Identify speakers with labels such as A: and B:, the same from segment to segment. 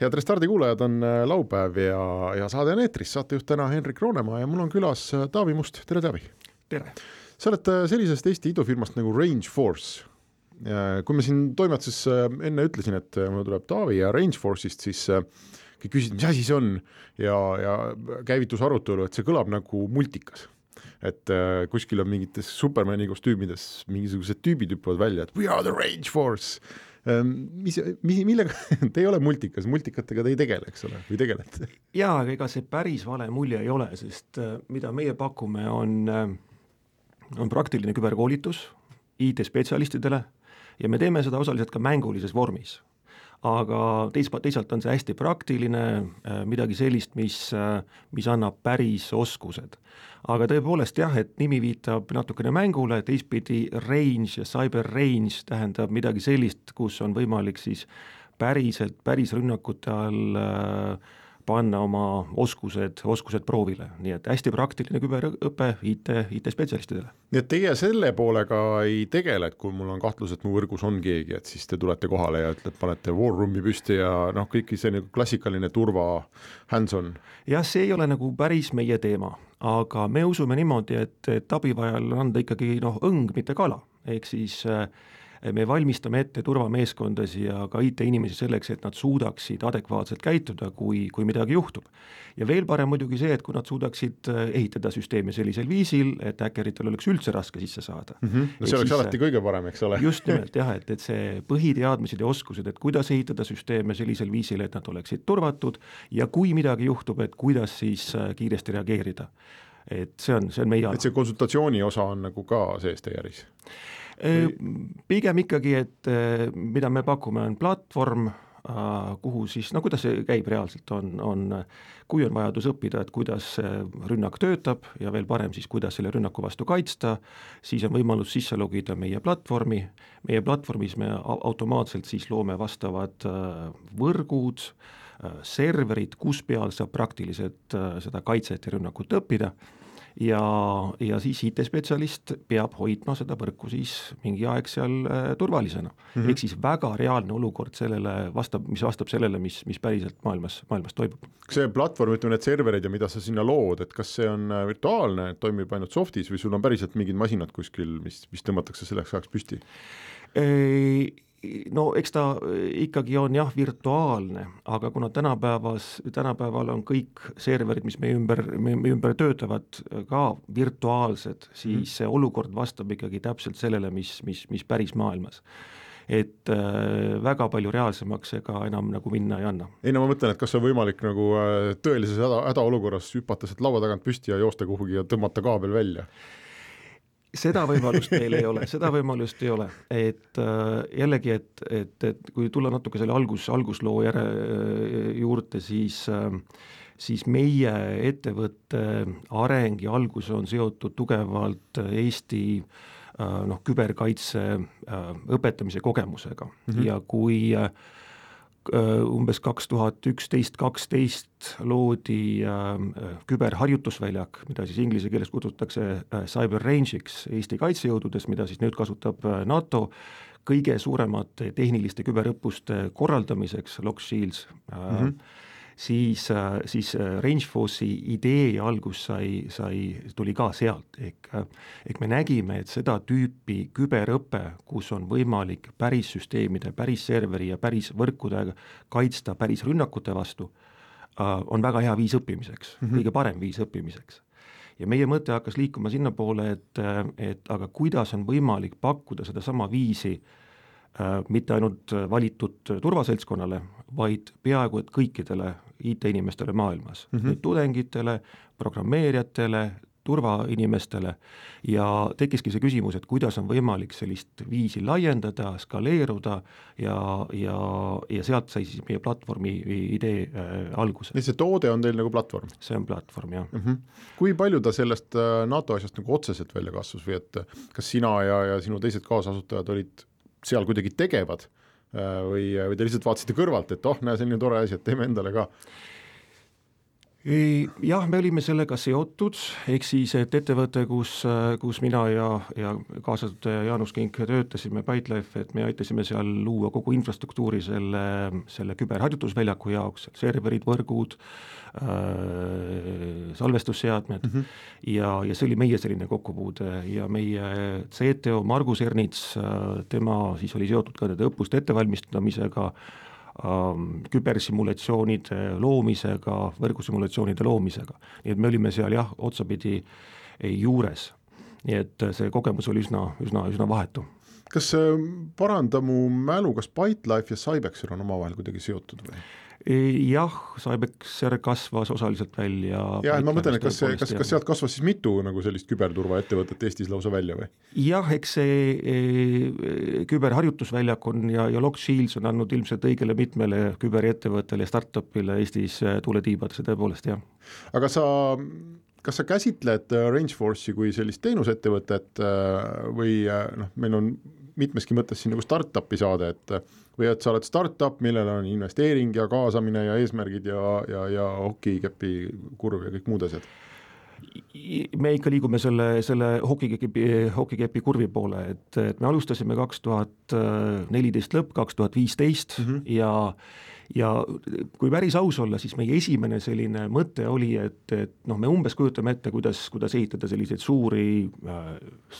A: Head Restardi kuulajad, on äh, laupäev ja, ja saade on eetris, saatejuht täna Henrik Roonemaa ja mul on külas äh, Taavi Must, tere Taavi!
B: tere!
A: sa oled äh, sellisest Eesti idufirmast nagu Range Force. kui ma siin toimetuses enne ütlesin, et mul tuleb Taavi ja Range Force'ist, siis kõik küsisid, mis asi see on ja, ja käivitus arutelu, et see kõlab nagu multikas et äh, kuskil on mingites Supermani kostüümides mingisugused tüübid hüppavad välja, et we are the Range Force mis, mis, millega te ei ole multikas, multikatega te ei tegele, eks ole, või tegelete?
B: jaa, aga ega see päris vale mulje ei ole, sest äh, mida meie pakume, on, äh, on praktiline küberkoolitus IT-spetsialistidele ja me teeme seda osaliselt ka mängulises vormis aga teis-, teisalt on see hästi praktiline, äh, midagi sellist, mis, mis annab päris oskused. Aga tõepoolest jah, et nimi viitab natukene mängule, teistpidi range ja cyber range tähendab midagi sellist, kus on võimalik siis päriselt, päris rünnakute all äh, panna oma oskused, oskused proovile, nii et hästi praktiline küberõpe IT, IT-spetsialistidele.
A: nii et teie selle poolega ei tegele, et kui mul on kahtlus, et mu võrgus on keegi, et siis te tulete kohale ja ütlete, panete war room'i püsti ja noh, kõik see nagu klassikaline turva hands-on?
B: jah, see ei ole nagu päris meie teema, aga me usume niimoodi, et, et abivajal on anda ikkagi noh, õng, mitte kala, ehk siis äh, me valmistame ette turvameeskondasid ja ka IT-inimesi selleks, et nad suudaksid adekvaatselt käituda, kui, kui midagi juhtub. ja veel parem muidugi see, et kui nad suudaksid äh, ehitada süsteemi sellisel viisil, et häkkeritel oleks üldse raske sisse saada
A: mm. -hmm. no see oleks siis, alati kõige parem, eks ole.
B: just nimelt jah, et, et see põhiteadmised ja oskused, et kuidas ehitada süsteeme sellisel viisil, et nad oleksid turvatud ja kui midagi juhtub, et kuidas siis äh, kiiresti reageerida. et see on, see on meie
A: et see konsultatsiooni osa on nagu ka sees teie äris?
B: Pigem ikkagi, et mida me pakume, on platvorm, kuhu siis, no kuidas see käib reaalselt, on, on, kui on vajadus õppida, et kuidas rünnak töötab ja veel parem siis, kuidas selle rünnaku vastu kaitsta, siis on võimalus sisse logida meie platvormi, meie platvormis me automaatselt siis loome vastavad võrgud, serverid, kus peal saab praktiliselt seda kaitset ja rünnakut õppida ja, ja siis IT-spetsialist peab hoidma seda võrku siis mingi aeg seal äh, turvalisena mm -hmm.. ehk siis väga reaalne olukord sellele vastab, mis vastab sellele, mis, mis päriselt maailmas, maailmas toimub.
A: kas see platvorm, ütleme need serverid ja mida sa sinna lood, et kas see on äh, virtuaalne, toimib ainult soft'is või sul on päriselt mingid masinad kuskil, mis, mis tõmmatakse selleks ajaks püsti?
B: No eks ta äh, ikkagi on jah, virtuaalne, aga kuna tänapäevas, tänapäeval on kõik serverid, mis meie ümber, meie ümber töötavad, äh, ka virtuaalsed, siis mhm. see olukord vastab ikkagi täpselt sellele, mis, mis, mis päris maailmas et äh, väga palju reaalsemaks ega enam nagu minna ei anna.
A: ei no ma mõtlen, et kas on võimalik nagu äh, tõelises häda, hädaolukorras hüpata sealt laua tagant püsti ja joosta kuhugi ja tõmmata kaabel välja
B: seda võimalust meil ei ole, seda võimalust ei ole, et äh, jällegi, et, et, et kui tulla natuke selle algus, algusloo järe, juurde, siis äh, siis meie ettevõtte areng ja algus on seotud tugevalt Eesti äh, noh, küberkaitse äh, õpetamise kogemusega mm -hmm. ja kui äh, Äh, umbes kaks tuhat üksteist, kaksteist loodi äh, küberharjutusväljak, mida siis inglise keeles kutsutakse äh, cyber range'iks Eesti kaitsejõududes, mida siis nüüd kasutab NATO kõige suuremate tehniliste küberõppuste korraldamiseks, Lock Shields mm. -hmm siis, siis Rangeforce'i idee algus sai, sai, tuli ka sealt, ehk ehk me nägime, et seda tüüpi küberõpe, kus on võimalik päris süsteemide, päris serveri ja päris võrkudega kaitsta päris rünnakute vastu, on väga hea viis õppimiseks mm, -hmm. kõige parem viis õppimiseks ja meie mõte hakkas liikuma sinnapoole, et, et aga kuidas on võimalik pakkuda sedasama viisi äh, mitte ainult valitud turvaseltskonnale, vaid peaaegu et kõikidele IT-inimestele maailmas mm, -hmm. tudengitele, programmeerijatele, turvainimestele ja tekkiski see küsimus, et kuidas on võimalik sellist viisi laiendada, skaleeruda ja, ja, ja sealt sai siis meie platvormi idee äh, alguse.
A: nii et see toode on teil nagu platvorm?
B: see on platvorm, jah mm.
A: -hmm. kui palju ta sellest äh, NATO asjast nagu otseselt välja kasvas või et kas sina ja, ja sinu teised kaasasutajad olid seal kuidagi tegevad äh, või, või te lihtsalt vaatasite kõrvalt, et oh, näe, selline tore asi, et teeme endale ka?
B: Jah, me olime sellega seotud, ehk siis, et ettevõte, kus, kus mina ja, ja kaasasutaja Jaanus Kink töötasime, Bytelife, et me aitasime seal luua kogu infrastruktuuri selle, selle küberharjutusväljaku jaoks, serverid, võrgud äh,, salvestusseadmed mm -hmm. ja, ja see oli meie selline kokkupuude ja meie CTO Margus Ernits, äh, tema siis oli seotud ka nende õppuste ettevalmistamisega äh,, kübersimulatsioonide loomisega, võrgusimulatsioonide loomisega. nii et me olime seal jah, otsapidi juures. nii et see kogemus oli üsna, üsna, üsna vahetu.
A: kas äh, paranda mu mälu, kas Bytelife ja Cybexer on omavahel kuidagi seotud või?
B: Jah, Cybexer kasvas osaliselt välja.
A: jah, ma mõtlen, et kas see, kas, kas sealt kasvas siis mitu nagu sellist küberturvaettevõtet Eestis lausa välja või?
B: jah, eks see e, küberharjutusväljak on ja, ja Logshields on andnud ilmselt õigele mitmele küberettevõttele ja startup'ile Eestis e, tuule tiibadesse tõepoolest, jah.
A: aga sa kas sa käsitled e, Rangeforce'i kui sellist teenusettevõtet või noh, meil on mitmeski mõttes siin nagu startup'i saade, et või et sa oled startup, millel on investeering ja kaasamine ja eesmärgid ja, ja, ja hokikepi kurv ja kõik muud asjad?
B: me ikka liigume selle, selle hokikepi, hokikepi kurvi poole, et, et me alustasime kaks tuhat neliteist lõpp, kaks tuhat viisteist mhm. ja ja kui päris aus olla, siis meie esimene selline mõte oli, et, et noh, me umbes kujutame ette, kuidas, kuidas ehitada selliseid suuri äh,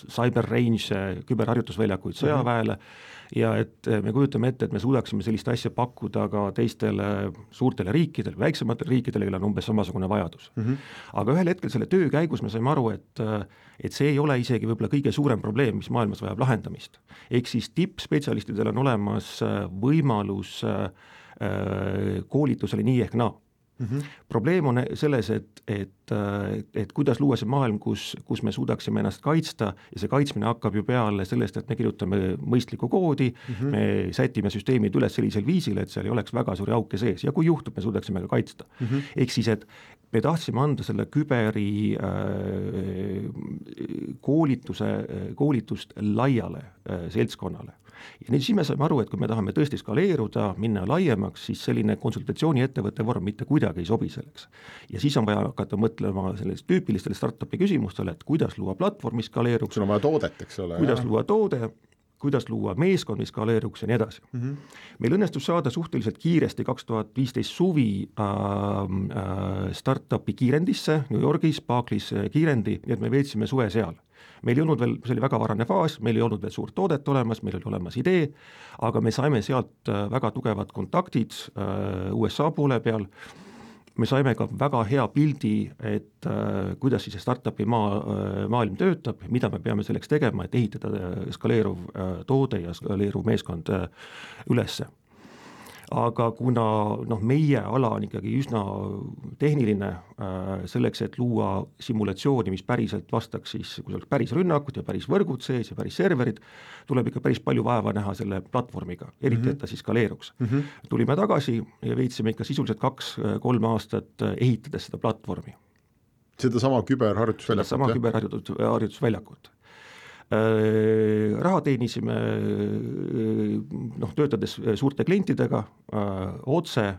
B: cyber range küberharjutusväljakuid sõjaväele mm, -hmm ja et me kujutame ette, et me suudaksime sellist asja pakkuda ka teistele suurtele riikidele, väiksematele riikidele, kellel on umbes samasugune vajadus mm. -hmm. aga ühel hetkel selle töö käigus me saime aru, et et see ei ole isegi võib-olla kõige suurem probleem, mis maailmas vajab lahendamist. ehk siis tippspetsialistidel on olemas võimalus äh, Äh, koolitusele nii ehk naa Mm -hmm. probleem on selles, et, et, et kuidas luua see maailm, kus, kus me suudaksime ennast kaitsta ja see kaitsmine hakkab ju peale sellest, et me kirjutame mõistlikku koodi mm, -hmm. me sätime süsteemid üles sellisel viisil, et seal ei oleks väga suuri auke sees ja kui juhtub, me suudaksime ka kaitsta mm. -hmm. ehk siis, et me tahtsime anda selle küberi äh, koolituse, koolitust laiale äh, seltskonnale ja nüüd siis me saime aru, et kui me tahame tõesti skaleeruda, minna laiemaks, siis selline konsultatsiooniettevõtte vorm mitte kuidagi ei sobi selleks. ja siis on vaja hakata mõtlema sellist tüüpilistele startup'i küsimustele, et kuidas luua platvorm, mis skaleeruks.
A: sul on vaja toodet, eks ole.
B: kuidas jah. luua toode, kuidas luua meeskond, mis skaleeruks ja nii edasi mm. -hmm. meil õnnestus saada suhteliselt kiiresti kaks tuhat viisteist suvi äh, äh, startup'i kiirendisse New Yorgis, Barclays äh, kiirendi, nii et me veetsime suve seal meil ei olnud veel, see oli väga varane faas, meil ei olnud veel suurt toodet olemas, meil oli olemas idee, aga me saime sealt äh, väga tugevad kontaktid äh, USA poole peal, me saime ka väga hea pildi, et äh, kuidas siis see startup'i maa, maailm töötab, mida me peame selleks tegema, et ehitada skaleeruv toode ja skaleeruv meeskond ülesse aga kuna noh, meie ala on ikkagi üsna tehniline äh,, selleks, et luua simulatsiooni, mis päriselt vastaks siis, kui oleks päris rünnakud ja päris võrgud sees ja päris serverid, tuleb ikka päris palju vaeva näha selle platvormiga, eriti mm -hmm. et ta siis skaleeruks mm. -hmm. tulime tagasi ja veetsime ikka sisuliselt kaks-kolm aastat äh, ehitades seda platvormi.
A: sedasama küberharjutusväljakut?
B: sedasama küberharjutusväljakut Äh, raha teenisime äh, noh, töötades suurte klientidega äh, otse,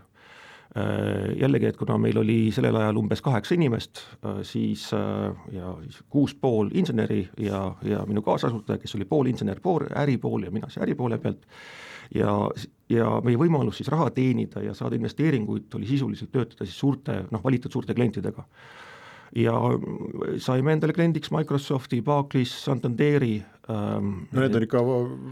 B: jällegi, et kuna meil oli sellel ajal umbes kaheksa inimest, siis ja siis kuus pool inseneri ja, ja minu kaasasutaja, kes oli pool insener, pool äripool ja mina siis äripoole pealt, ja, ja meie võimalus siis raha teenida ja saada investeeringuid oli sisuliselt töötada siis suurte, noh, valitud suurte klientidega ja saime endale kliendiks Microsofti, Barclays, Santanderi
A: ähm,. no need on ikka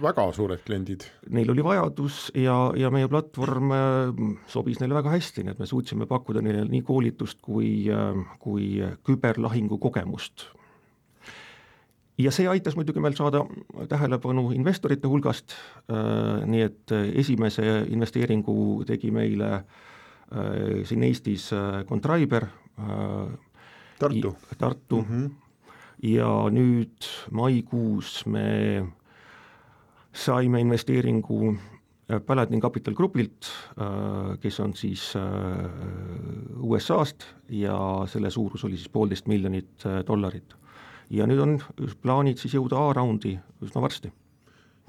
A: väga suured kliendid.
B: Neil oli vajadus ja, ja meie platvorm äh, sobis neile väga hästi, nii et me suutsime pakkuda neile nii koolitust kui äh,, kui küberlahingu kogemust ja see aitas muidugi meil saada tähelepanu investorite hulgast äh,, nii et esimese investeeringu tegi meile äh, siin Eestis äh, Contriber
A: Tartu,
B: Tartu mm, -hmm. ja nüüd maikuus me saime investeeringu äh, Paladin Capital Grupilt, äh, kes on siis äh, USA-st ja selle suurus oli siis poolteist miljonit dollarit. ja nüüd on plaanid siis jõuda A-raundi üsna varsti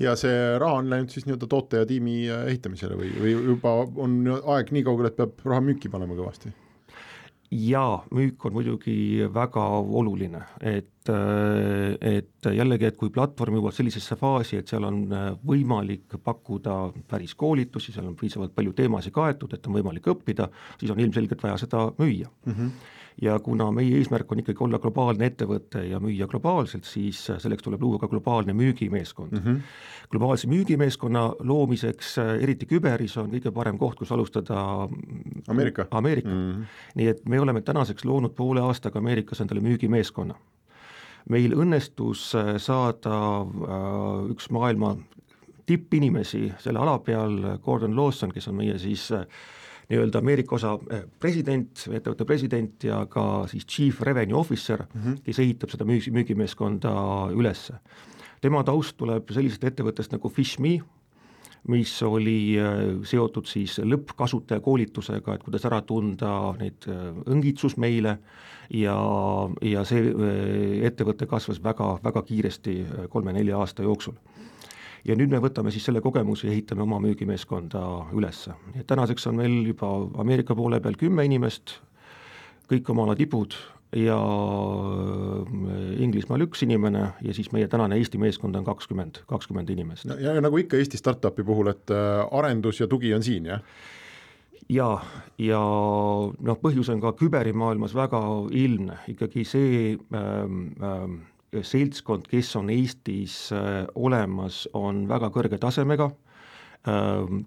A: ja see raha on läinud siis nii-öelda toote ja tiimi ehitamisele või, või juba on aeg nii kaugel, et peab raha müüki panema kõvasti?
B: Jaa, müük on muidugi väga oluline, et, et jällegi, et kui platvorm jõuab sellisesse faasi, et seal on äh, võimalik pakkuda päris koolitusi, seal on piisavalt palju teemasid kaetud, et on võimalik õppida, siis on ilmselgelt vaja seda müüa mm. -hmm ja kuna meie eesmärk on ikkagi olla globaalne ettevõte ja müüa globaalselt, siis selleks tuleb luua ka globaalne müügimeeskond mm. -hmm. globaalse müügimeeskonna loomiseks, eriti küberis, on kõige parem koht, kus alustada
A: Ameerika,
B: Ameerika. Mm. -hmm. nii et me oleme tänaseks loonud poole aastaga Ameerikas endale müügimeeskonna. Meil õnnestus saada äh, üks maailma tippinimesi selle ala peal, Gordon Lawson, kes on meie siis äh, nii-öelda Ameerika osa president, ettevõtte president ja ka siis chief revenue officer mm, -hmm. kes ehitab seda müügi, müügimeeskonda üles. tema taust tuleb sellisest ettevõttest nagu Fishme, mis oli eh, seotud siis lõppkasutaja koolitusega, et kuidas ära tunda neid eh, õngitsusmeile ja, ja see ettevõte kasvas väga, väga kiiresti kolme-nelja aasta jooksul. Ja nüüd me võtame siis selle kogemuse ja ehitame oma müügimeeskonda üles. tänaseks on meil juba Ameerika poole peal kümme inimest, kõik oma ala tipud ja äh, Inglismaal üks inimene ja siis meie tänane Eesti meeskond on kakskümmend, kakskümmend inimest.
A: ja, nagu ikka Eesti startup'i puhul, et äh, arendus ja tugi on siin, jah?
B: ja, ja noh, põhjus on ka küberimaailmas väga ilmne, ikkagi see ähm, ähm, seltskond, kes on Eestis äh, olemas, on väga kõrge tasemega, ähm,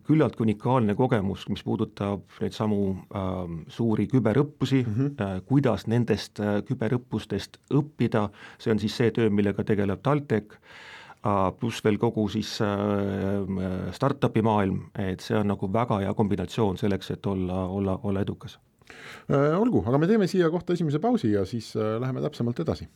B: küllaltki unikaalne kogemus, mis puudutab neid samu äh, suuri küberõppusi. Mm, -hmm. kuidas nendest äh, küberõppustest õppida, see on siis see töö, millega tegeleb TalTech äh,, pluss veel kogu siis äh, startup'i maailm, et see on nagu väga hea kombinatsioon selleks, et olla, olla, olla edukas.
A: Olgu, aga me teeme siia kohta esimese pausi ja siis äh, läheme täpsemalt edasi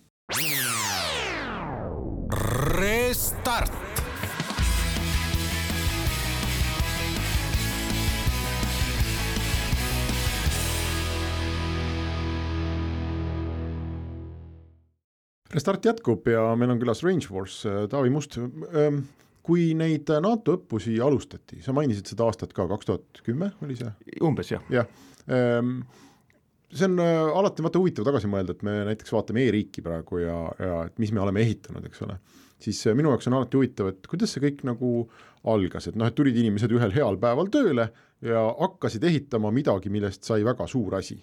C: Restart
A: jätkub ja meil on külas Rangeforce äh, Taavi Must. Ähm, kui neid NATO õppusi alustati, sa mainisid seda aastat ka, kaks tuhat kümme oli see?
B: umbes jah.
A: jah, ähm, see on äh, alati vaata huvitav tagasi mõelda, et me näiteks vaatame e-riiki praegu ja, ja et mis me oleme ehitanud, eks ole siis äh, minu jaoks on alati huvitav, et kuidas see kõik nagu algas, et noh, et tulid inimesed ühel heal päeval tööle ja hakkasid ehitama midagi, millest sai väga suur asi.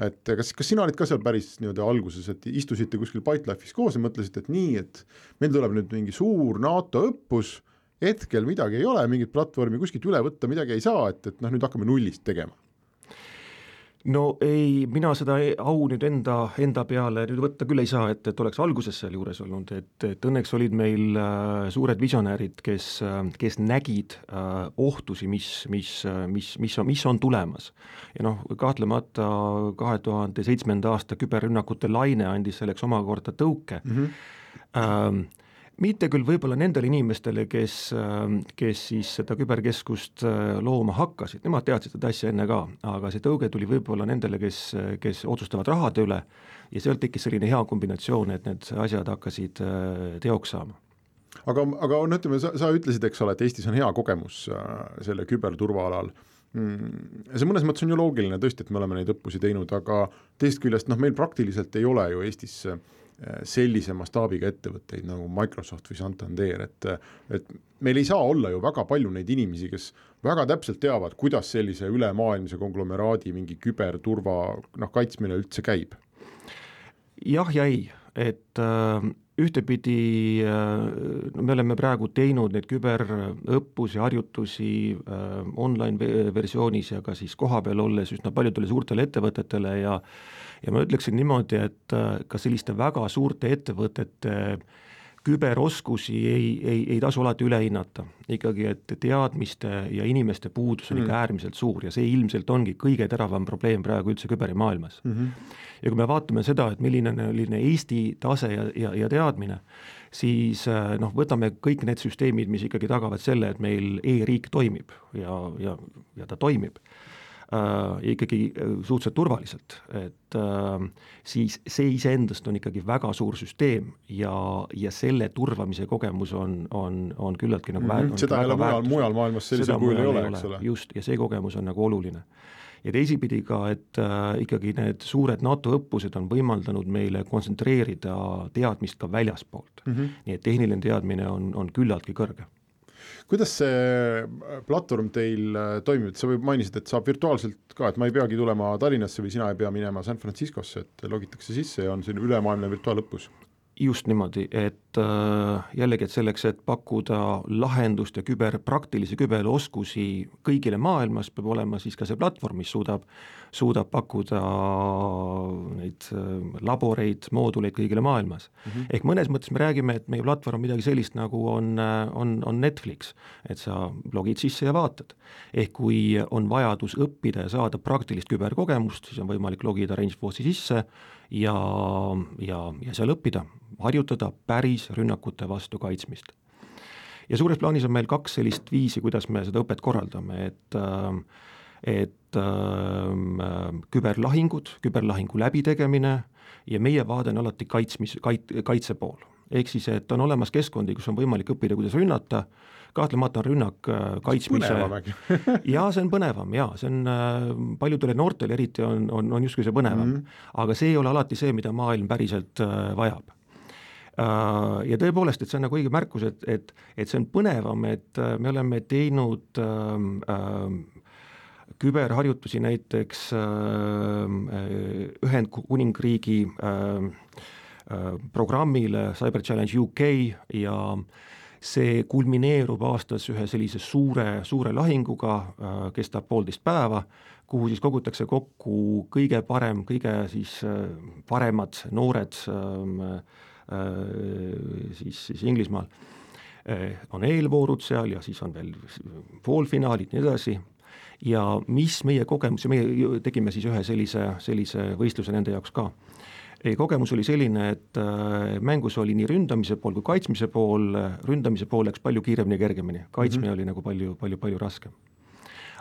A: Et kas, kas sina olid ka seal päris nii-öelda alguses, et istusite kuskil Bytelife'is koos ja mõtlesite, et nii, et meil tuleb nüüd mingi suur NATO õppus, hetkel midagi ei ole, mingit platvormi kuskilt üle võtta midagi ei saa, et, et noh, nüüd hakkame nullist tegema
B: no ei, mina seda au nüüd enda, enda peale nüüd võtta küll ei saa, et, et oleks alguses sealjuures olnud, et, et õnneks olid meil äh, suured visionäärid, kes äh,, kes nägid äh, ohtusi, mis, mis, mis, mis on, mis on tulemas. ja noh, kahtlemata kahe tuhande seitsmenda aasta küberrünnakute laine andis selleks omakorda tõuke mm. -hmm. Ähm, mitte küll võib-olla nendele inimestele, kes, kes siis seda küberkeskust äh, looma hakkasid, nemad teadsid seda asja enne ka, aga see tõuge tuli võib-olla nendele, kes, kes otsustavad rahade üle ja sealt tekkis selline hea kombinatsioon, et need asjad hakkasid äh, teoks saama
A: aga, aga no ütleme, sa, sa ütlesid, eks ole, et Eestis on hea kogemus äh, selle küberturvaalal mm,. see mõnes mõttes on ju loogiline tõesti, et me oleme neid õppusi teinud, aga teisest küljest noh, meil praktiliselt ei ole ju Eestis sellise mastaabiga ettevõtteid nagu Microsoft või Santander, et et meil ei saa olla ju väga palju neid inimesi, kes väga täpselt teavad, kuidas sellise ülemaailmse konglomeraadi mingi küberturva noh, kaitsmine üldse käib.
B: jah ja ei, et äh, ühtepidi äh, me oleme praegu teinud neid küberõppusi, harjutusi äh, online versioonis ja ka siis kohapeal olles üsna paljudele suurtele ettevõtetele ja ja ma ütleksin niimoodi, et äh, ka selliste väga suurte ettevõtete küberoskusi ei, ei, ei tasu alati üle hinnata, ikkagi et teadmiste ja inimeste puudus on mm. ikka äärmiselt suur ja see ilmselt ongi kõige teravam probleem praegu üldse küberimaailmas mm. -hmm. ja kui me vaatame seda, et milline on selline Eesti tase ja, ja, ja teadmine, siis äh, noh, võtame kõik need süsteemid, mis ikkagi tagavad selle, et meil e-riik toimib ja, ja, ja ta toimib äh, ikkagi äh, suhteliselt turvaliselt, et äh, siis see iseendast on ikkagi väga suur süsteem ja, ja selle turvamise kogemus on, on, on küllaltki nagu mm
A: -hmm. seda ole mujal, mujal maailmas sellisel kujul ei ole, eks ole.
B: just, ja see kogemus on nagu oluline ja teisipidi ka, et äh, ikkagi need suured NATO õppused on võimaldanud meile kontsentreerida teadmist ka väljaspoolt mm. -hmm. nii et tehniline teadmine on, on küllaltki kõrge
A: kuidas see äh, platvorm teil äh, toimib, et sa mainisid, et saab virtuaalselt ka, et ma ei peagi tulema Tallinnasse või sina ei pea minema San Franciscosse, et logitakse sisse ja on selline ülemaailmne virtuaalõppus
B: just niimoodi, et äh, jällegi, et selleks, et pakkuda lahendust ja küber, praktilisi küberoskusi kõigile maailmas, peab olema siis ka see platvorm, mis suudab, suudab pakkuda neid äh, laboreid, mooduleid kõigile maailmas mm. -hmm. ehk mõnes mõttes me räägime, et meie platvorm on midagi sellist, nagu on, äh, on, on Netflix, et sa logid sisse ja vaatad. ehk kui on vajadus õppida ja saada praktilist küberkogemust, siis on võimalik logida Rangeforce'i sisse ja, ja, ja seal õppida, harjutada päris rünnakute vastu kaitsmist. ja suures plaanis on meil kaks sellist viisi, kuidas me seda õpet korraldame, et et äh, küberlahingud, küberlahingu läbitegemine ja meie vaade on alati kaitsmis, kait-, kaitse pool. ehk siis, et on olemas keskkondi, kus on võimalik õppida, kuidas rünnata, kahtlemata on rünnak äh, kaitsmise jaa, see on põnevam jaa, see on äh, paljudele noortele eriti on, on, on justkui see põnevam mm. -hmm. aga see ei ole alati see, mida maailm päriselt äh, vajab ja tõepoolest, et see on nagu õige märkus, et, et, et see on põnevam, et me oleme teinud ähm, äh, küberharjutusi näiteks äh, Ühendkuningriigi äh, äh, programmile Cyber Challenge UK ja äh, see kulmineerub aastas ühe sellise suure, suure lahinguga, äh, kestab poolteist päeva, kuhu siis kogutakse kokku kõige parem, kõige siis äh, paremad noored ähm, äh, siis, siis Inglismaal. on eelvoorud seal ja siis on veel poolfinaalid, nii edasi, ja mis meie kogemus meie tegime siis ühe sellise, sellise võistluse nende jaoks ka ei, kogemus oli selline, et äh, mängus oli nii ründamise pool kui kaitsmise pool, ründamise pool läks palju kiiremini ja kergemini, kaitsmine mm -hmm. oli nagu palju, palju, palju raskem.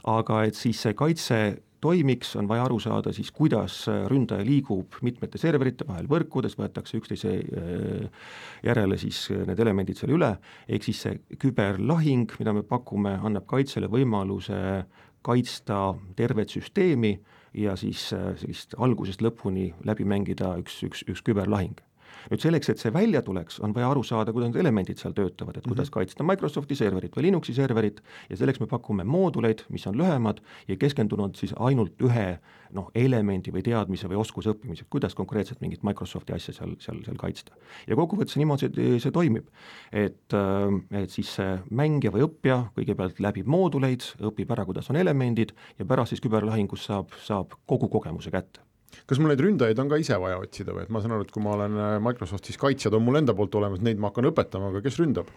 B: aga et siis see kaitse toimiks, on vaja aru saada siis, kuidas ründaja liigub mitmete serverite vahel võrkudes, võetakse üksteise äh, järele siis need elemendid seal üle, ehk siis see küberlahing, mida me pakume, annab kaitsele võimaluse kaitsta tervet süsteemi ja siis äh, sellist algusest lõpuni läbi mängida üks, üks, üks küberlahing nüüd selleks, et see välja tuleks, on vaja aru saada, kuidas need elemendid seal töötavad, et kuidas mm -hmm. kaitsta Microsofti serverit või Linuxi serverit ja selleks me pakume mooduleid, mis on lühemad ja keskendunud siis ainult ühe noh, elemendi või teadmise või oskuse õppimiseks, kuidas konkreetselt mingit Microsofti asja seal, seal, seal kaitsta. ja kokkuvõttes niimoodi see, see toimib. et, äh, et siis see mängija või õppija kõigepealt läbib mooduleid, õpib ära, kuidas on elemendid ja pärast siis küberlahingus saab, saab kogu kogemuse kätte
A: kas mul neid ründajaid on ka ise vaja otsida või et ma saan aru, et kui ma olen äh, Microsoftis kaitsjad on mul enda poolt olemas, neid ma hakkan õpetama, aga kes ründab?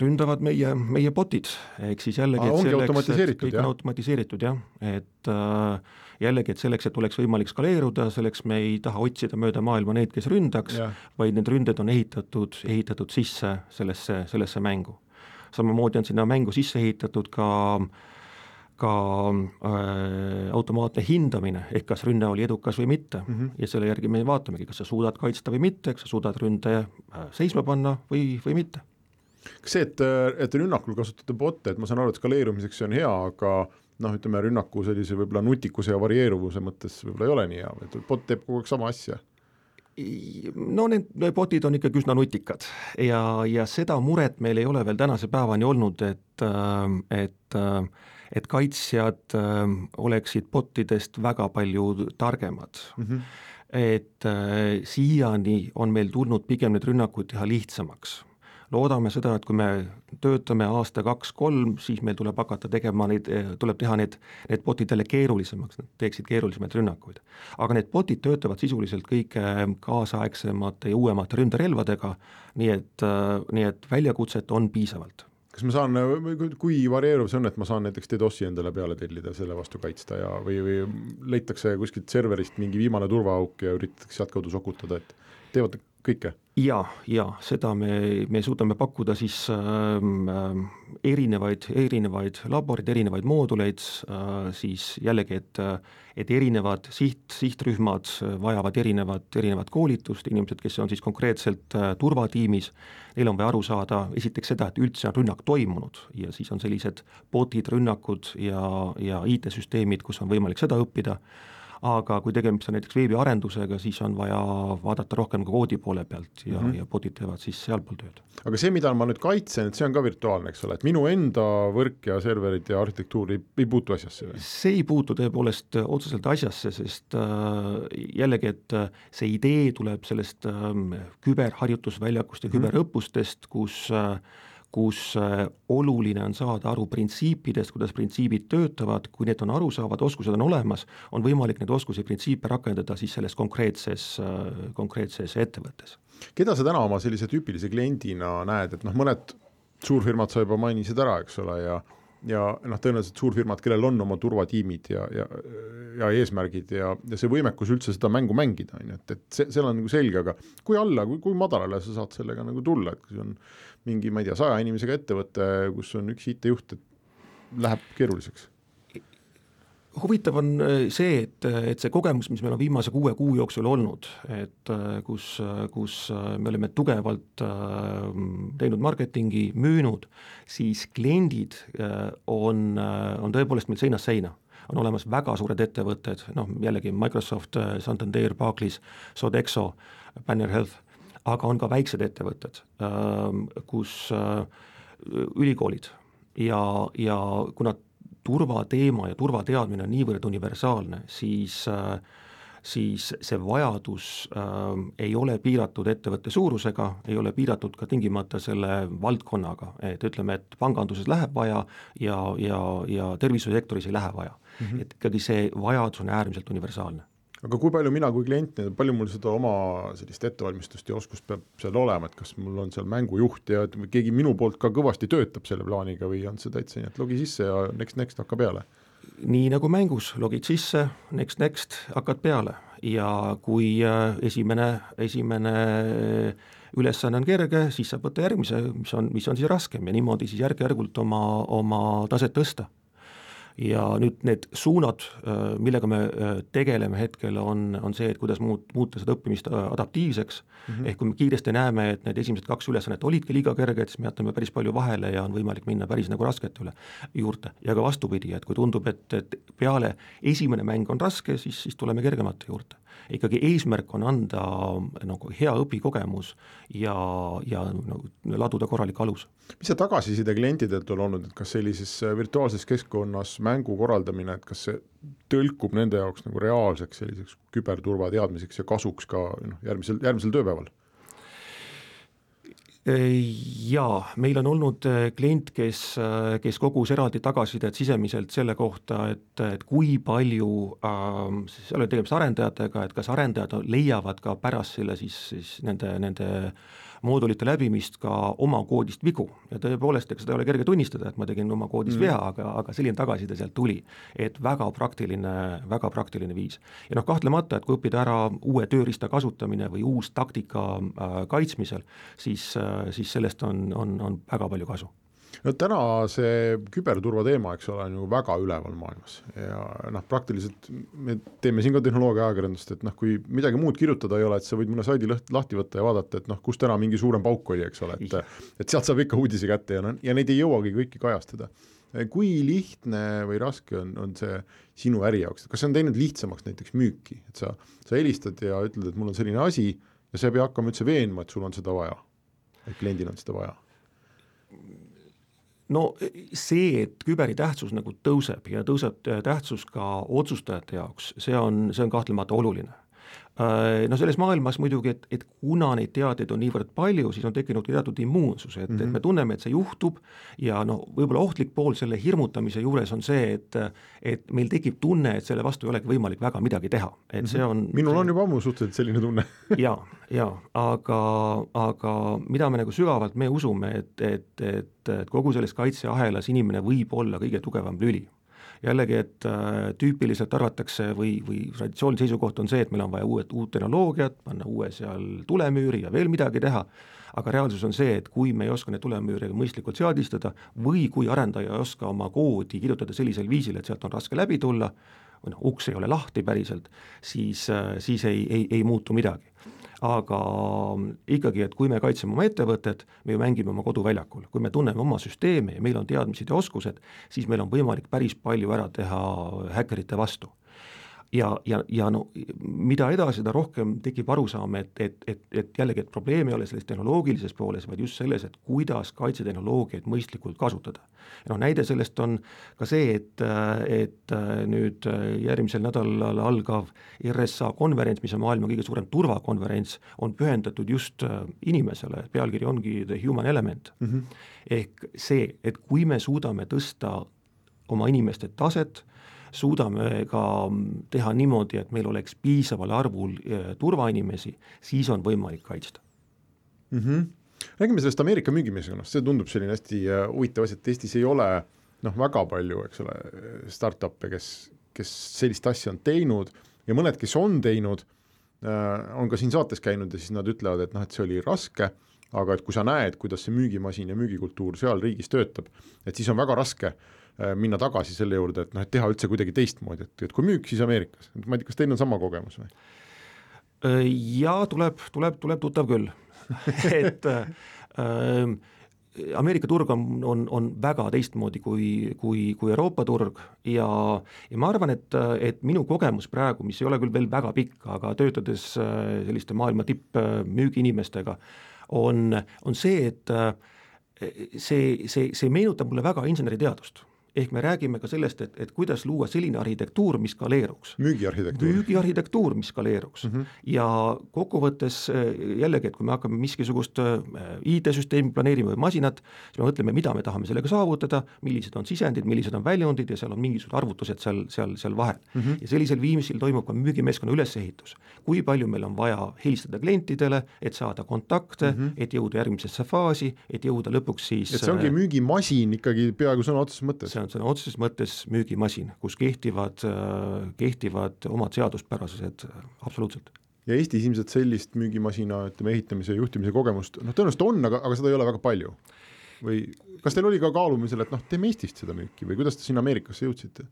B: ründavad meie, meie bot'id, ehk siis jällegi
A: Aa, ongi automatiseeritud,
B: kõik jah? on automatiseeritud jah, et äh, jällegi, et selleks, et oleks võimalik skaleeruda, selleks me ei taha otsida mööda maailma neid, kes ründaks, vaid need ründed on ehitatud, ehitatud sisse sellesse, sellesse mängu. samamoodi on sinna mängu sisse ehitatud ka äh, ka äh, automaatne hindamine, ehk kas rünne oli edukas või mitte mm -hmm. ja selle järgi me vaatamegi, kas sa suudad kaitsta või mitte, kas sa suudad ründaja äh, seisma panna või, või mitte.
A: kas see, et, et rünnakul kasutate bot'e, et ma saan aru, et skaleerumiseks see on hea, aga noh, ütleme rünnaku sellise võib-olla nutikuse ja varieeruvuse mõttes võib-olla ei ole nii hea, et bot teeb kogu aeg sama asja
B: no need botid on ikkagi üsna nutikad ja, ja seda muret meil ei ole veel tänase päevani olnud, et, äh, et et kaitsjad äh, oleksid botidest väga palju targemad mm. -hmm. et äh, siiani on meil tulnud pigem need rünnakud teha lihtsamaks loodame seda, et kui me töötame aasta, kaks, kolm, siis meil tuleb hakata tegema neid, tuleb teha need, need bot'id jälle keerulisemaks, nad teeksid keerulisemaid rünnakuid. aga need bot'id töötavad sisuliselt kõige kaasaegsemate ja uuemate ründerelvadega, nii et, nii et väljakutset on piisavalt
A: kas ma saan, kui varieeruv see on, et ma saan näiteks DDoS-i endale peale tellida, selle vastu kaitsta ja või, või leitakse kuskilt serverist mingi viimane turvaauk ja üritatakse sealtkaudu sokutada, et teevad kõike?
B: ja, ja seda me, me suudame pakkuda siis äh, erinevaid, erinevaid laboreid, erinevaid mooduleid äh,, siis jällegi, et et erinevad siht, sihtrühmad vajavad erinevat, erinevat koolitust, inimesed, kes on siis konkreetselt äh, turvatiimis, neil on vaja aru saada esiteks seda, et üldse on rünnak toimunud ja siis on sellised bot'id, rünnakud ja, ja IT-süsteemid, kus on võimalik seda õppida aga kui tegemist on näiteks veebiarendusega, siis on vaja vaadata rohkem ka koodi poole pealt ja mm, -hmm. ja bot'id teevad siis sealpool tööd.
A: aga see, mida ma nüüd kaitsen, et see on ka virtuaalne, eks ole, et minu enda võrk ja serverid ja arhitektuur ei, ei puutu asjasse või?
B: see ei puutu tõepoolest otseselt asjasse, sest äh, jällegi, et äh, see idee tuleb sellest äh, küberharjutusväljakust ja mm -hmm. küberõppustest, kus äh, kus äh, oluline on saada aru printsiipidest, kuidas printsiibid töötavad, kui need on arusaavad, oskused on olemas, on võimalik neid oskusi, printsiipe rakendada siis selles konkreetses, äh, konkreetses ettevõttes.
A: keda sa täna oma sellise tüüpilise kliendina näed, et noh, mõned suurfirmad sa juba mainisid ära, eks ole, ja ja noh, tõenäoliselt suurfirmad, kellel on oma turvatiimid ja, ja, ja eesmärgid ja, ja see võimekus üldse seda mängu mängida, on ju, et, et see, seal on nagu selge, aga kui alla, kui, kui madalale sa saad sellega nagu tulla, et kui on mingi, ma ei tea, saja inimesega ettevõte, kus on üks IT-juht, et läheb keeruliseks?
B: huvitav on äh, see, et, et see kogemus, mis meil on viimase kuue kuu jooksul olnud, et äh, kus, kus äh, me oleme tugevalt teinud marketingi, müünud, siis kliendid on, on tõepoolest meil seinast seina on olemas väga suured ettevõtted, noh jällegi Microsoft, Santander, Barclays, Sodexo, Banner Health aga on ka väiksed ettevõtted, ähm, kus äh, ülikoolid ja, ja kuna turvateema ja turvateadmine on niivõrd universaalne, siis äh, siis see vajadus äh, ei ole piiratud ettevõtte suurusega, ei ole piiratud ka tingimata selle valdkonnaga, et ütleme, et panganduses läheb vaja ja, ja, ja tervishoiusektoris ei lähe vaja mm. -hmm. et ikkagi see vajadus on äärmiselt universaalne
A: aga kui palju mina kui klient, palju mul seda oma sellist ettevalmistust ja oskust peab seal olema, et kas mul on seal mängujuht ja keegi minu poolt ka kõvasti töötab selle plaaniga või on see täitsa nii, et logi sisse ja next, next hakka peale?
B: nii nagu mängus, logid sisse, next, next, hakkad peale ja kui äh, esimene, esimene ülesanne on kerge, siis saab võtta järgmise, mis on, mis on siis raskem ja niimoodi siis järk-järgult oma, oma taset tõsta ja nüüd need suunad, äh, millega me äh, tegeleme hetkel, on, on see, et kuidas muut-, muuta seda õppimist äh, adaptiivseks mm, -hmm. ehk kui me kiiresti näeme, et need esimesed kaks ülesannet olidki liiga kerged, siis me jätame päris palju vahele ja on võimalik minna päris nagu raskete üle juurde. ja ka vastupidi, et kui tundub, et, et peale esimene mäng on raske, siis, siis tuleme kergemate juurde ikkagi eesmärk on anda nagu hea õpikogemus ja, ja nagu laduda korralik alus.
A: mis see tagasiside klientidelt on olnud, et kas sellises virtuaalses keskkonnas mängu korraldamine, et kas see tõlkub nende jaoks nagu reaalseks selliseks küberturvateadmiseks ja kasuks ka noh, järgmisel, järgmisel tööpäeval?
B: Jaa, meil on olnud äh, klient, kes, äh, kes kogus eraldi tagasisidet sisemiselt selle kohta, et, et kui palju äh,, seal oli tegemist arendajatega, et kas arendajad leiavad ka pärast selle siis, siis nende, nende äh, moodulite läbimist ka oma koodist vigu ja tõepoolest, ega seda ei ole kerge tunnistada, et ma tegin oma koodis mm. vea, aga, aga selline tagasiside sealt tuli. et väga praktiline, väga praktiline viis. ja noh, kahtlemata, et kui õppida ära uue tööriista kasutamine või uus taktika äh, kaitsmisel, siis äh,, siis sellest on, on, on väga palju kasu
A: no täna see küberturva teema, eks ole, on ju väga üleval maailmas ja noh, praktiliselt me teeme siin ka tehnoloogia ajakirjandust, et noh, kui midagi muud kirjutada ei ole, et sa võid mõne saidi lõht, lahti võtta ja vaadata, et noh, kus täna mingi suurem pauk oli, eks ole, et et sealt saab ikka uudise kätte ja noh, ja neid ei jõuagi kõiki kajastada. kui lihtne või raske on, on see sinu äri jaoks, kas see on teinud lihtsamaks näiteks müüki, et sa, sa helistad ja ütled, et mul on selline asi ja sa ei pea hakkama üldse veenma, et sul on seda vaja, et kliendil on seda vaja
B: no see, et küberi tähtsus nagu tõuseb ja tõuseb tähtsus ka otsustajate jaoks, see on, see on kahtlemata oluline no selles maailmas muidugi, et, et kuna neid teateid on niivõrd palju, siis on tekkinud teatud immuunsus, et mm, -hmm. et mhm. me tunneme, et see juhtub ja noh, võib-olla ohtlik pool selle hirmutamise juures on see, et et meil tekib tunne, et selle vastu ei olegi võimalik väga midagi teha, et see on
A: minul on juba ammu suhteliselt selline tunne
B: jaa, jaa, aga, aga mida me nagu sügavalt, me usume, et, et, et, et kogu selles kaitseahelas inimene võib olla kõige tugevam lüli jällegi, et äh, tüüpiliselt arvatakse või, või traditsiooni seisukoht on see, et meil on vaja uued, uut tehnoloogiat, panna uue seal tulemüüri ja veel midagi teha, aga reaalsus on see, et kui me ei oska neid tulemüüre mõistlikult seadistada või kui arendaja ei oska oma koodi kirjutada sellisel viisil, et sealt on raske läbi tulla, või noh, uks ei ole lahti päriselt, siis, äh, siis ei, ei, ei muutu midagi aga ikkagi, et kui me kaitseme oma ettevõtet, me ju mängime oma koduväljakul, kui me tunneme oma süsteemi ja meil on teadmised ja oskused, siis meil on võimalik päris palju ära teha häkkerite vastu ja, ja, ja no mida edasi, seda rohkem tekib arusaam, et, et, et, et jällegi, et probleem ei ole selles tehnoloogilises pooles, vaid just selles, et kuidas kaitsetehnoloogiaid mõistlikult kasutada. noh, näide sellest on ka see, et, et nüüd järgmisel nädalal algav RSA konverents, mis on maailma kõige suurem turvakonverents, on pühendatud just inimesele, pealkiri ongi The Human Element mm. -hmm. ehk see, et kui me suudame tõsta oma inimeste taset, suudame ka teha niimoodi, et meil oleks piisaval arvul eh, turvainimesi, siis on võimalik kaitsta
A: mm. -hmm. räägime sellest Ameerika müügimeeskonnast, see tundub selline hästi eh, huvitav asi, et Eestis ei ole noh, väga palju, eks ole, startup'e, kes, kes sellist asja on teinud ja mõned, kes on teinud, eh, on ka siin saates käinud ja siis nad ütlevad, et noh, et see oli raske, aga et kui sa näed, kuidas see müügimasin ja müügikultuur seal riigis töötab, et siis on väga raske Äh, minna tagasi selle juurde, et noh, et teha üldse kuidagi teistmoodi, et, et kui müük, siis Ameerikas, ma ei tea, kas teil on sama kogemus või?
B: Äh, jaa, tuleb, tuleb, tuleb tuttav küll. Et äh, Ameerika turg on, on, on väga teistmoodi kui, kui, kui Euroopa turg ja, ja ma arvan, et, et minu kogemus praegu, mis ei ole küll veel väga pikk, aga töötades äh, selliste maailma tippmüügiinimestega, on, on see, et see, see, see meenutab mulle väga inseneriteadust ehk me räägime ka sellest, et, et kuidas luua selline arhitektuur, mis skaleeruks.
A: müügiarhitektuur.
B: müügiarhitektuur, mis skaleeruks mm. -hmm. ja kokkuvõttes äh, jällegi, et kui me hakkame miskisugust äh, IT-süsteemi planeerima või masinat, siis me mõtleme, mida me tahame sellega saavutada, millised on sisendid, millised on väljundid ja seal on mingisugused arvutused seal, seal, seal vahel mm. -hmm. ja sellisel viimisel toimub ka müügimeeskonna ülesehitus. kui palju meil on vaja helistada klientidele, et saada kontakte mm, -hmm. et jõuda järgmisesse faasi, et jõuda lõpuks siis
A: et see ongi äh, müügimasin ikkagi peaaegu sõna otseses mõttes
B: see on sõna otseses mõttes müügimasin, kus kehtivad, kehtivad omad seaduspärasused absoluutselt
A: ja Eestis ilmselt sellist müügimasina, ütleme, ehitamise ja juhtimise kogemust noh, tõenäoliselt on, aga, aga seda ei ole väga palju. või kas teil oli ka kaalumisel, et noh, teeme Eestist seda müüki või kuidas te sinna Ameerikasse jõudsite?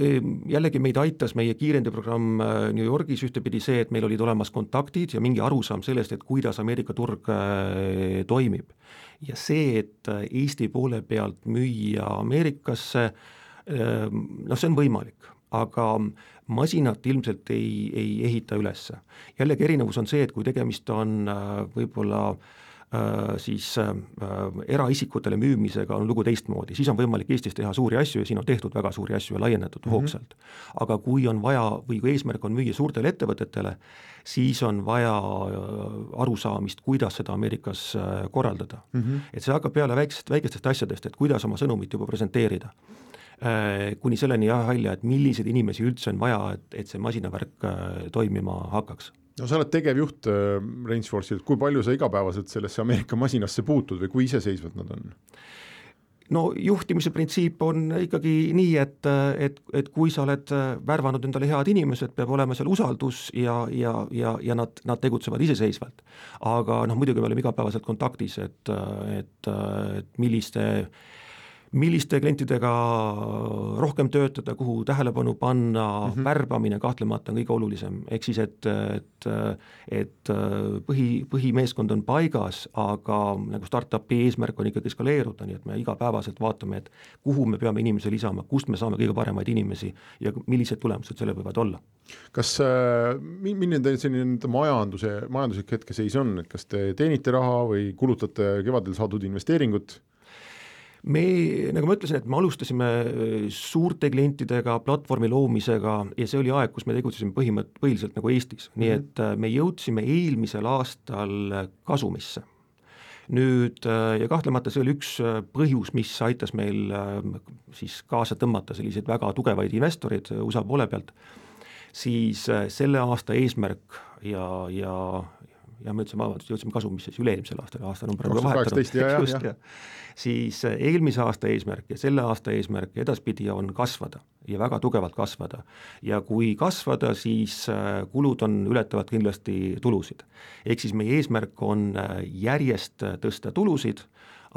B: Ehm, jällegi meid aitas meie kiirendiprogramm äh, New Yorgis ühtepidi see, et meil olid olemas kontaktid ja mingi arusaam sellest, et kuidas Ameerika turg äh, toimib. ja see, et äh, Eesti poole pealt müüa Ameerikasse, ehm, noh, see on võimalik, aga masinat ilmselt ei, ei ehita üles. jällegi erinevus on see, et kui tegemist on võib-olla äh, siis äh, eraisikutele müümisega on lugu teistmoodi, siis on võimalik Eestis teha suuri asju ja siin on tehtud väga suuri asju ja laiendatud mm -hmm. hoogsalt. aga kui on vaja või kui eesmärk on müüa suurtele ettevõtetele, siis on vaja äh, arusaamist, kuidas seda Ameerikas korraldada mm. -hmm. et see hakkab peale väiksest, väikestest asjadest, et kuidas oma sõnumit juba presenteerida kuni selleni jah välja, et milliseid inimesi üldse on vaja, et, et see masinavärk toimima hakkaks
A: no sa oled tegevjuht äh, Rangeforce'il, kui palju sa igapäevaselt sellesse Ameerika masinasse puutud või kui iseseisvad nad on?
B: no juhtimise printsiip on ikkagi nii, et, et, et kui sa oled värvanud endale head inimesed, peab olema seal usaldus ja, ja, ja, ja nad, nad tegutsevad iseseisvalt. aga noh, muidugi me oleme igapäevaselt kontaktis, et, et, et milliste milliste klientidega rohkem töötada, kuhu tähelepanu panna mm, -hmm. värbamine kahtlemata on kõige olulisem, ehk siis et, et et põhi, põhimeeskond on paigas, aga nagu startup'i eesmärk on ikkagi skaleeruda, nii et me igapäevaselt vaatame, et kuhu me peame inimesi lisama, kust me saame kõige paremaid inimesi ja millised tulemused sellel võivad olla.
A: kas äh,, milline teil selline majanduse, majanduslik hetkeseis on, et kas te teenite raha või kulutate kevadel saadud investeeringut
B: me, nagu ma ütlesin, et me alustasime suurte klientidega platvormi loomisega ja see oli aeg, kus me tegutsesime põhimõtt-, põhiliselt nagu Eestis, nii mm -hmm. et me jõudsime eelmisel aastal kasumisse. Nüüd ja kahtlemata see oli üks põhjus, mis aitas meil siis kaasa tõmmata selliseid väga tugevaid investoreid USA poole pealt, siis selle aasta eesmärk ja, ja, ja me ütlesime, vabandust, jõudsime kasumisse siis üle-eelmisel aastal, aastanumber on
A: vahetunud,
B: siis äh, eelmise aasta eesmärk ja selle aasta eesmärk edaspidi on kasvada ja väga tugevalt kasvada. ja kui kasvada, siis äh, kulud on, ületavad kindlasti tulusid. ehk siis meie eesmärk on äh, järjest tõsta tulusid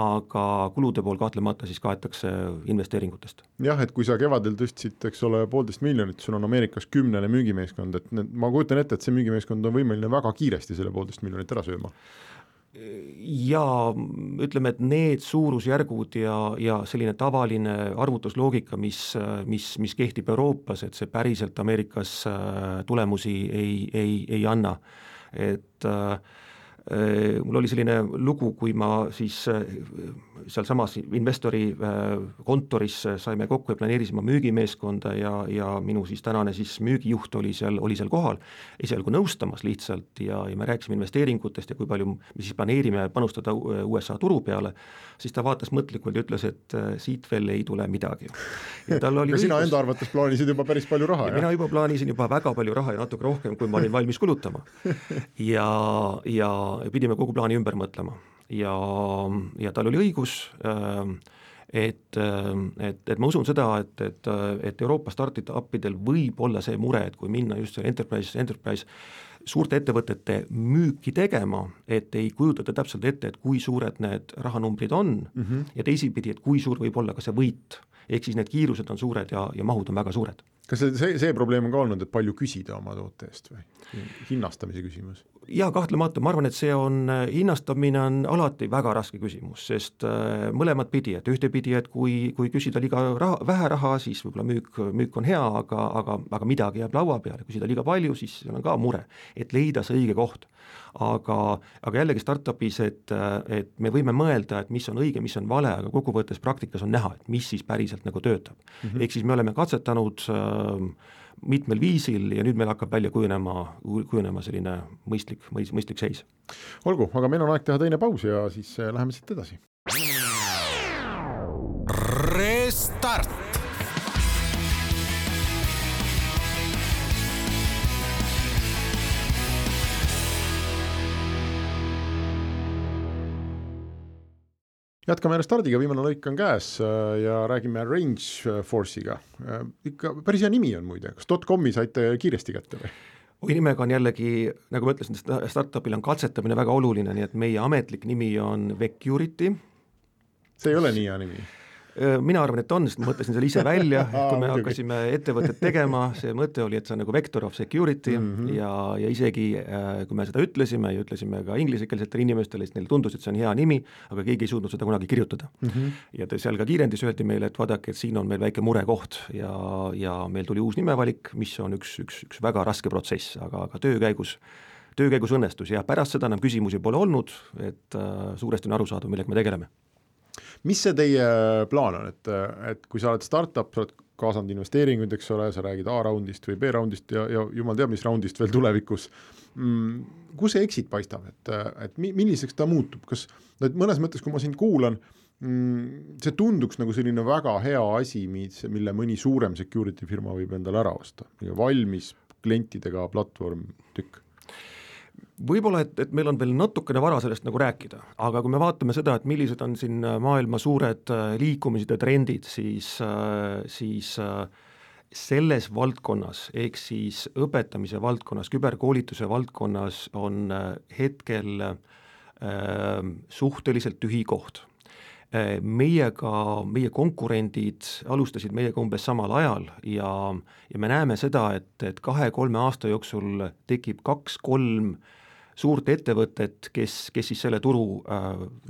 B: aga kulude pool kahtlemata siis kaetakse investeeringutest.
A: jah, et kui sa kevadel tõstsid, eks ole, poolteist miljonit, sul on Ameerikas kümnene müügimeeskond, et need, ma kujutan ette, et see müügimeeskond on võimeline väga kiiresti selle poolteist miljonit ära sööma
B: ja ütleme, et need suurusjärgud ja, ja selline tavaline arvutusloogika, mis, mis, mis kehtib Euroopas, et see päriselt Ameerikas äh, tulemusi ei, ei, ei anna, et Äh, mul oli selline lugu, kui ma siis äh, sealsamas investori äh, kontoris saime kokku ja planeerisime müügimeeskonda ja, ja minu siis tänane siis müügijuht oli seal, oli seal kohal, esialgu nõustamas lihtsalt ja, ja me rääkisime investeeringutest ja kui palju me siis planeerime panustada USA turu peale, siis ta vaatas mõtlikult ja ütles, et siit veel ei tule midagi.
A: ja tal oli sina enda arvates plaanisid juba päris palju raha,
B: jah? mina juba plaanisin juba väga palju raha ja natuke rohkem, kui ma olin valmis kulutama. ja, ja pidime kogu plaani ümber mõtlema ja, ja tal oli õigus äh,, et, et, et ma usun seda, et, et, et Euroopa startup-idel võib olla see mure, et kui minna just selle enterprise, enterprise suurte ettevõtete müüki tegema, et ei kujutata täpselt ette, et kui suured need rahanumbrid on mm -hmm. ja teisipidi, et kui suur võib olla ka see võit. ehk siis need kiirused on suured ja, ja mahud on väga suured
A: kas see, see, see probleem on ka olnud, et palju küsida oma toote eest või? hinnastamise küsimus?
B: jaa, kahtlemata, ma arvan, et see on, hinnastamine on alati väga raske küsimus, sest äh, mõlemat pidi, et ühtepidi, et kui, kui küsida liiga raha, vähe raha, siis võib-olla müük, müük on hea, aga, aga, aga midagi jääb laua peale, küsida liiga palju, siis seal on ka mure, et leida see õige koht aga, aga jällegi startup'is, et, et me võime mõelda, et mis on õige, mis on vale, aga kokkuvõttes praktikas on näha, et mis siis päriselt nagu töötab mm -hmm.. ehk siis me oleme katsetanud äh, mitmel viisil ja nüüd meil hakkab välja kujunema, kujunema selline mõistlik, mõistlik seis.
A: olgu, aga meil on aeg teha teine paus ja siis äh, läheme siit edasi. Restart jätkame Restardiga, viimane lõik on käes äh, ja räägime Range Force'iga. Äh, ikka päris hea nimi on muide, kas dotcom'i saite kiiresti kätte või?
B: oi, nimega on jällegi, nagu ma ütlesin, startup'il on katsetamine väga oluline, nii et meie ametlik nimi on Vecurity.
A: see ei ole nii hea nimi
B: mina arvan, et on, sest ma mõtlesin selle ise välja, kui me hakkasime ettevõtet tegema, see mõte oli, et see on nagu vector of security mm -hmm. ja, ja isegi kui me seda ütlesime ja ütlesime ka inglisekeelsetele inimestele, siis neile tundus, et see on hea nimi, aga keegi ei suutnud seda kunagi kirjutada mm. -hmm. ja seal ka kiirendis öeldi meile, et vaadake, et siin on meil väike murekoht ja, ja meil tuli uus nimevalik, mis on üks, üks, üks väga raske protsess, aga, aga töö käigus töö käigus õnnestus ja pärast seda enam küsimusi pole olnud, et äh, suuresti on aru saada, millega me tegeleme
A: mis see teie plaan on, et, et kui sa oled startup, sa oled kaasanud investeeringuid, eks ole, sa räägid A-raundist või B-raundist ja, ja jumal teab, mis raundist veel tulevikus. Mm,, kus see exit paistab, et, et mi-, milliseks ta muutub, kas, no et mõnes mõttes, kui ma sind kuulan mm,, see tunduks nagu selline väga hea asi, mis, mille mõni suurem security firma võib endale ära osta, valmis klientidega platvorm, tükk
B: võib-olla, et, et meil on veel natukene vara sellest nagu rääkida, aga kui me vaatame seda, et millised on siin äh, maailma suured äh, liikumised ja trendid, siis, äh, siis selles valdkonnas, ehk siis õpetamise valdkonnas, küberkoolituse valdkonnas on hetkel äh, suhteliselt tühi koht meiega, meie konkurendid alustasid meiega umbes samal ajal ja, ja me näeme seda, et, et kahe-kolme aasta jooksul tekib kaks-kolm suurt ettevõtet, kes, kes siis selle turu
A: äh,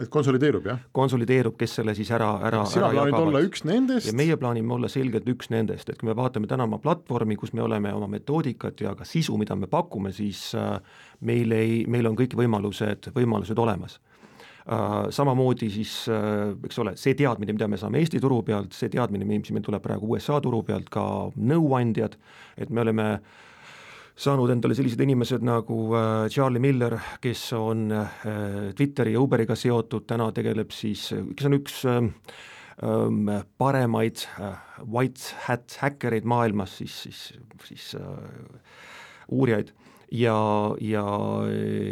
A: et konsolideerub, jah?
B: konsolideerub, kes selle siis ära, ära
A: sina plaanid olla üks nendest?
B: ja meie plaanime olla selgelt üks nendest, et kui me vaatame täna oma platvormi, kus me oleme oma metoodikat ja ka sisu, mida me pakume, siis äh, meil ei, meil on kõik võimalused, võimalused olemas samamoodi siis eks ole, see teadmine, mida me saame Eesti turu pealt, see teadmine, mis meil tuleb praegu USA turu pealt, ka nõuandjad, et me oleme saanud endale sellised inimesed nagu Charlie Miller, kes on Twitteri ja Uberiga seotud, täna tegeleb siis, kes on üks paremaid white hat häkkereid maailmas, siis, siis, siis uurijaid ja, ja,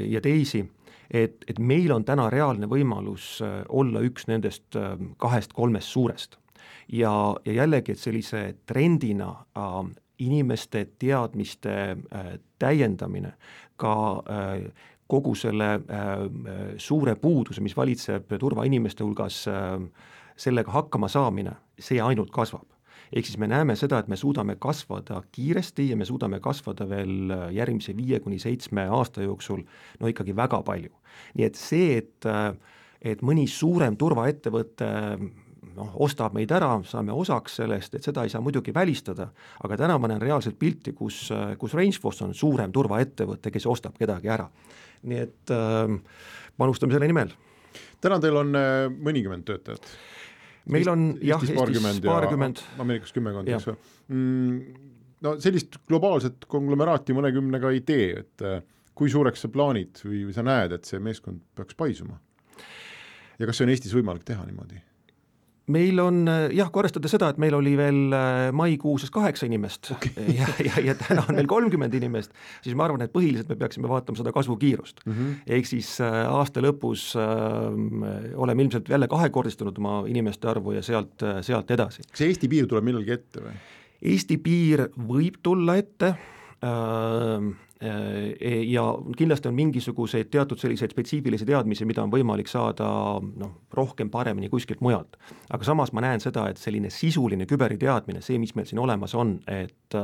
B: ja teisi, et, et meil on täna reaalne võimalus äh, olla üks nendest äh, kahest-kolmest suurest. ja, ja jällegi, et sellise trendina äh, inimeste teadmiste äh, täiendamine ka äh, kogu selle äh, suure puuduse, mis valitseb turvainimeste hulgas äh,, sellega hakkama saamine, see ainult kasvab ehk siis me näeme seda, et me suudame kasvada kiiresti ja me suudame kasvada veel äh, järgmise viie kuni seitsme aasta jooksul no ikkagi väga palju. nii et see, et, äh, et mõni suurem turvaettevõte noh, ostab meid ära, saame osaks sellest, et seda ei saa muidugi välistada, aga täna ma näen reaalselt pilti, kus, äh, kus Rangeforce on suurem turvaettevõte, kes ostab kedagi ära. nii et äh, panustame selle nimel.
A: täna teil on mõnikümmend töötajat
B: meil on jah, Eestis
A: paarkümmend ja Ameerikas kümmekond, eks ju mm,. no sellist globaalset konglomeraati mõnekümnega ei tee, et äh, kui suureks sa plaanid või, või sa näed, et see meeskond peaks paisuma? ja kas see on Eestis võimalik teha niimoodi?
B: Meil on jah, kui arvestada seda, et meil oli veel äh, maikuus kaheksa inimest okay. ja, ja, ja täna on meil kolmkümmend inimest, siis ma arvan, et põhiliselt me peaksime vaatama seda kasvukiirust mm. -hmm. ehk siis äh, aasta lõpus äh, oleme ilmselt jälle kahekordistanud oma inimeste arvu ja sealt äh,, sealt edasi.
A: kas Eesti piir tuleb millalgi ette või?
B: Eesti piir võib tulla ette Äh, ja kindlasti on mingisuguseid teatud selliseid spetsiifilisi teadmisi, mida on võimalik saada noh, rohkem, paremini kuskilt mujalt. aga samas ma näen seda, et selline sisuline küberiteadmine, see, mis meil siin olemas on, et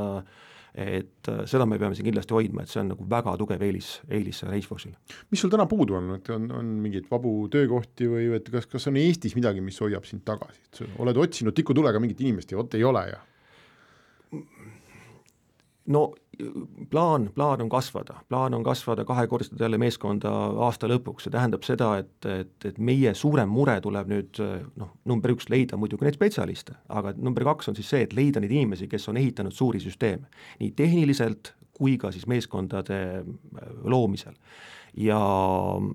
B: et seda me peame siin kindlasti hoidma, et see on nagu väga tugev eelis, eelis Raceforce'ile.
A: mis sul täna puudu on, et on, on mingeid vabu töökohti või et kas, kas on Eestis midagi, mis hoiab sind tagasi, et sa oled otsinud tikutulega mingit inimest ja vot ei ole ja?
B: no plaan, plaan on kasvada, plaan on kasvada, kahekordistada jälle meeskonda aasta lõpuks, see tähendab seda, et, et, et meie suurem mure tuleb nüüd noh, number üks, leida muidugi neid spetsialiste, aga number kaks on siis see, et leida neid inimesi, kes on ehitanud suuri süsteeme, nii tehniliselt kui ka siis meeskondade loomisel ja,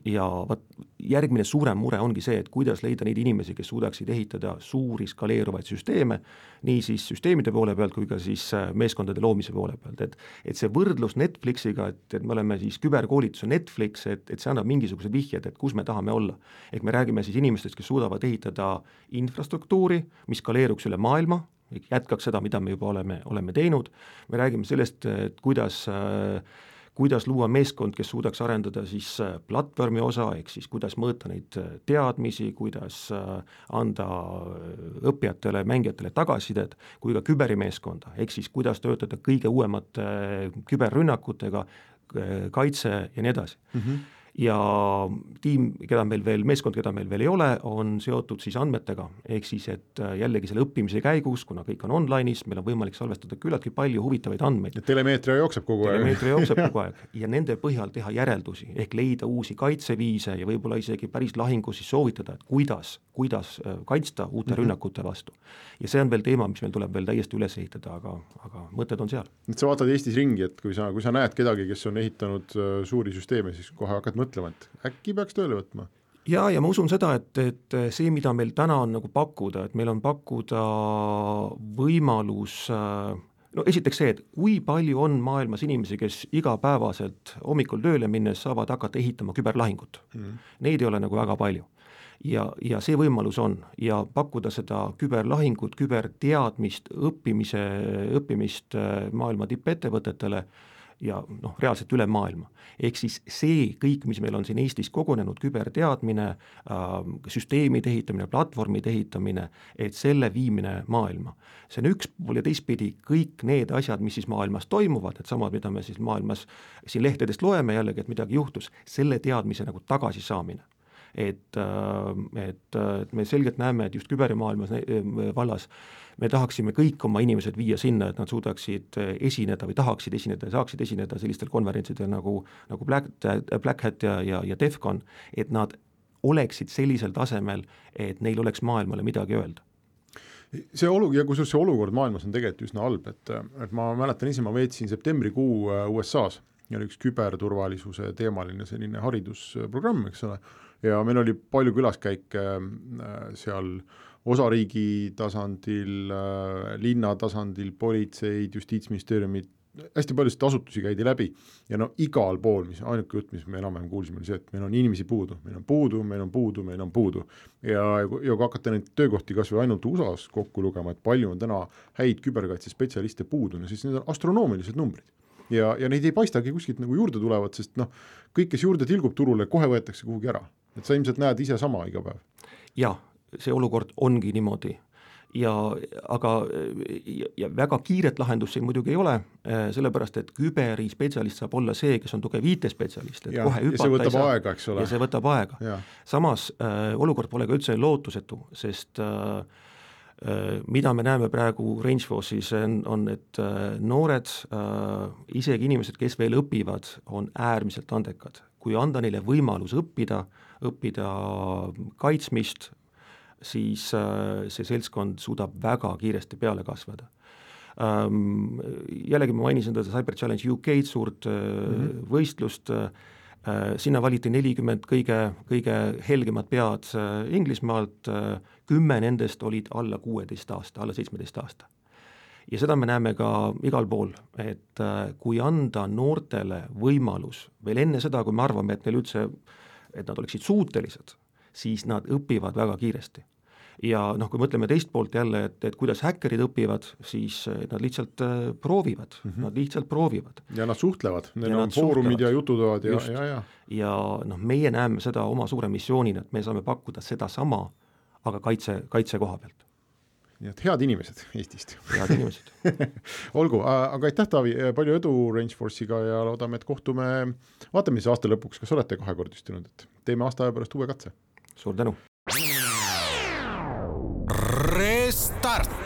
B: ja vot järgmine suurem mure ongi see, et kuidas leida neid inimesi, kes suudaksid ehitada suuri skaleeruvaid süsteeme, nii siis süsteemide poole pealt kui ka siis äh, meeskondade loomise poole pealt, et et see võrdlus Netflixiga, et, et me oleme siis küberkoolituse Netflix, et, et see annab mingisugused vihjed, et kus me tahame olla. ehk me räägime siis inimestest, kes suudavad ehitada infrastruktuuri, mis skaleeruks üle maailma, jätkaks seda, mida me juba oleme, oleme teinud, me räägime sellest, et kuidas äh, kuidas luua meeskond, kes suudaks arendada siis äh, platvormi osa, ehk siis kuidas mõõta neid äh, teadmisi, kuidas äh, anda õppijatele, mängijatele tagasisidet, kui ka küberimeeskonda, ehk siis kuidas töötada kõige uuemate küberrünnakutega, kaitse ja nii edasi mm. -hmm ja tiim, keda meil veel, meeskond, keda meil veel ei ole, on seotud siis andmetega, ehk siis et äh, jällegi selle õppimise käigus, kuna kõik on online'is, meil on võimalik salvestada küllaltki palju huvitavaid andmeid.
A: telemeetria jookseb kogu
B: aeg. telemeetria jookseb kogu aeg ja nende põhjal teha järeldusi, ehk leida uusi kaitseviise ja võib-olla isegi päris lahingus siis soovitada, et kuidas, kuidas äh, kaitsta uute mm -hmm. rünnakute vastu. ja see on veel teema, mis meil tuleb veel täiesti üles ehitada, aga, aga mõtted on seal.
A: nüüd sa vaatad Eestis ringi, et kui sa, kui sa näed kedagi, kes on ehitanud äh, suuri süsteeme, siis kohe hakkad mõtlema, et äkki peaks tööle võtma?
B: ja, ja ma usun seda, et, et see, mida meil täna on nagu pakkuda, et meil on pakkuda võimalus no esiteks see, et kui palju on maailmas inimesi, kes igapäevaselt hommikul tööle minnes saavad hakata ehitama küberlahingut mm. Neid ei ole nagu väga palju. ja, ja see võimalus on ja pakkuda seda küberlahingut, küberteadmist, õppimise, õppimist maailma tippettevõtetele ja noh, reaalselt üle maailma. ehk siis see kõik, mis meil on siin Eestis kogunenud, küberteadmine äh,, süsteemide ehitamine, platvormide ehitamine, et selle viimine maailma. see on üks pool ja teistpidi kõik need asjad, mis siis maailmas toimuvad, needsamad, mida me siis maailmas siin lehtedest loeme jällegi, et midagi juhtus, selle teadmise nagu tagasisaamine et, äh, et, et me selgelt näeme, et just kübermaailmas vallas me tahaksime kõik oma inimesed viia sinna, et nad suudaksid äh, esineda või tahaksid esineda ja saaksid esineda sellistel konverentsidel nagu, nagu Black, Black Hat ja, ja, ja Defcon, et nad oleksid sellisel tasemel, et neil oleks maailmale midagi öelda.
A: See olu- ja kusjuures see olukord maailmas on tegelikult üsna halb, et, et ma mäletan ise, ma veetsin septembrikuu äh, USA-s ja oli üks küberturvalisuse teemaline selline haridusprogramm, eks ole, ja meil oli palju külaskäike äh, seal osariigi tasandil, äh, linna tasandil, politseid, justiitsministeeriumid, hästi paljusid asutusi käidi läbi ja no igal pool, mis ainuke jutt, mis me enam-vähem kuulsime, oli see, et meil on inimesi puudu, meil on puudu, meil on puudu, meil on puudu. ja, ja kui hakata neid töökohti kas või ainult USA-s kokku lugema, et palju on täna häid küberkaitsespetsialiste puudu, no siis need on astronoomilised numbrid. ja, ja neid ei paistagi kuskilt nagu juurde tulevat, sest noh, kõik, kes juurde tilgub turule, kohe võetakse kuhugi ära. Et sa ilmselt näed ise sama iga päev.
B: jah, see olukord ongi niimoodi ja aga ja, ja väga kiiret lahendust siin muidugi ei ole, eh, sellepärast et küberispetsialist saab olla see, kes on tugev IT-spetsialist, et
A: ja,
B: kohe hüpata
A: ei saa. aega, eks ole.
B: ja see võtab aega. samas äh, olukord pole ka üldse lootusetu, sest äh, äh, mida me näeme praegu Rangeforce'is, on, on, et äh, noored äh,, isegi inimesed, kes veel õpivad, on äärmiselt andekad. kui anda neile võimalus õppida, õppida kaitsmist, siis äh, see seltskond suudab väga kiiresti peale kasvada ähm,. Jällegi ma mainisin seda Cyber Challenge UK-d, suurt mm -hmm. võistlust äh,, sinna valiti nelikümmend kõige, kõige helgemat pead äh, Inglismaalt äh,, kümme nendest olid alla kuueteist aasta, alla seitsmeteist aasta. ja seda me näeme ka igal pool, et äh, kui anda noortele võimalus veel enne seda, kui me arvame, et neil üldse, et nad oleksid suutelised, siis nad õpivad väga kiiresti ja noh, kui mõtleme teist poolt jälle, et, et kuidas häkkerid õpivad, siis eh, nad lihtsalt äh, proovivad mm, -hmm. nad lihtsalt proovivad.
A: ja nad suhtlevad, neil on foorumid ja jututoad ja, ja, ja.
B: ja noh, meie näeme seda oma suure missioonina, et me saame pakkuda sedasama, aga kaitse, kaitse koha pealt
A: nii et head inimesed Eestist.
B: head inimesed
A: olgu, aga aitäh, Taavi, palju edu Rangeforce'iga ja loodame, et kohtume, vaatame siis aasta lõpuks, kas olete kahekordistunud, et teeme aasta aja pärast uue katse.
B: suur tänu.
C: Restart